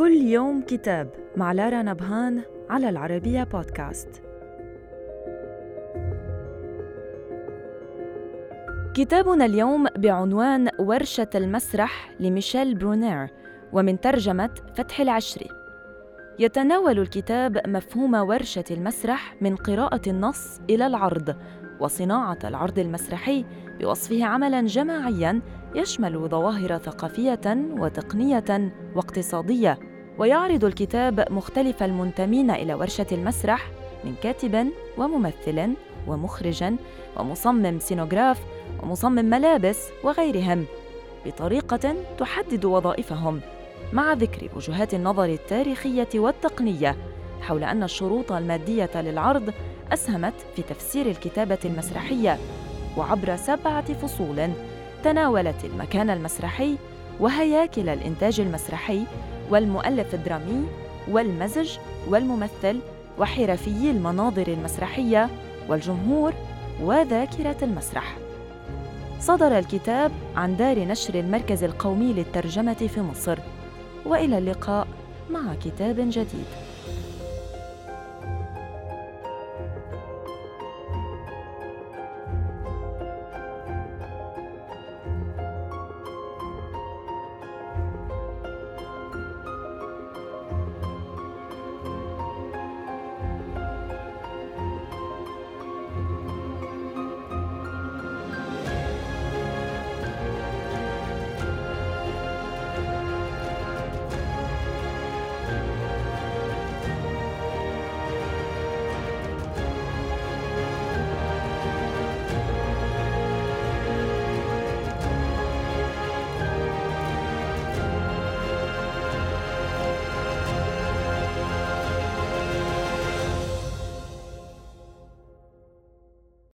كل يوم كتاب مع لارا نبهان على العربية بودكاست. كتابنا اليوم بعنوان ورشة المسرح لميشيل برونير ومن ترجمة فتح العشري. يتناول الكتاب مفهوم ورشة المسرح من قراءة النص إلى العرض وصناعة العرض المسرحي بوصفه عملاً جماعياً يشمل ظواهر ثقافية وتقنية واقتصادية. ويعرض الكتاب مختلف المنتمين إلى ورشة المسرح من كاتب وممثل ومخرج ومصمم سينوغراف ومصمم ملابس وغيرهم بطريقة تحدد وظائفهم مع ذكر وجهات النظر التاريخية والتقنية حول أن الشروط المادية للعرض أسهمت في تفسير الكتابة المسرحية وعبر سبعة فصول تناولت المكان المسرحي وهياكل الإنتاج المسرحي والمؤلف الدرامي والمزج والممثل وحرفيي المناظر المسرحية والجمهور وذاكرة المسرح. صدر الكتاب عن دار نشر المركز القومي للترجمة في مصر. وإلى اللقاء مع كتاب جديد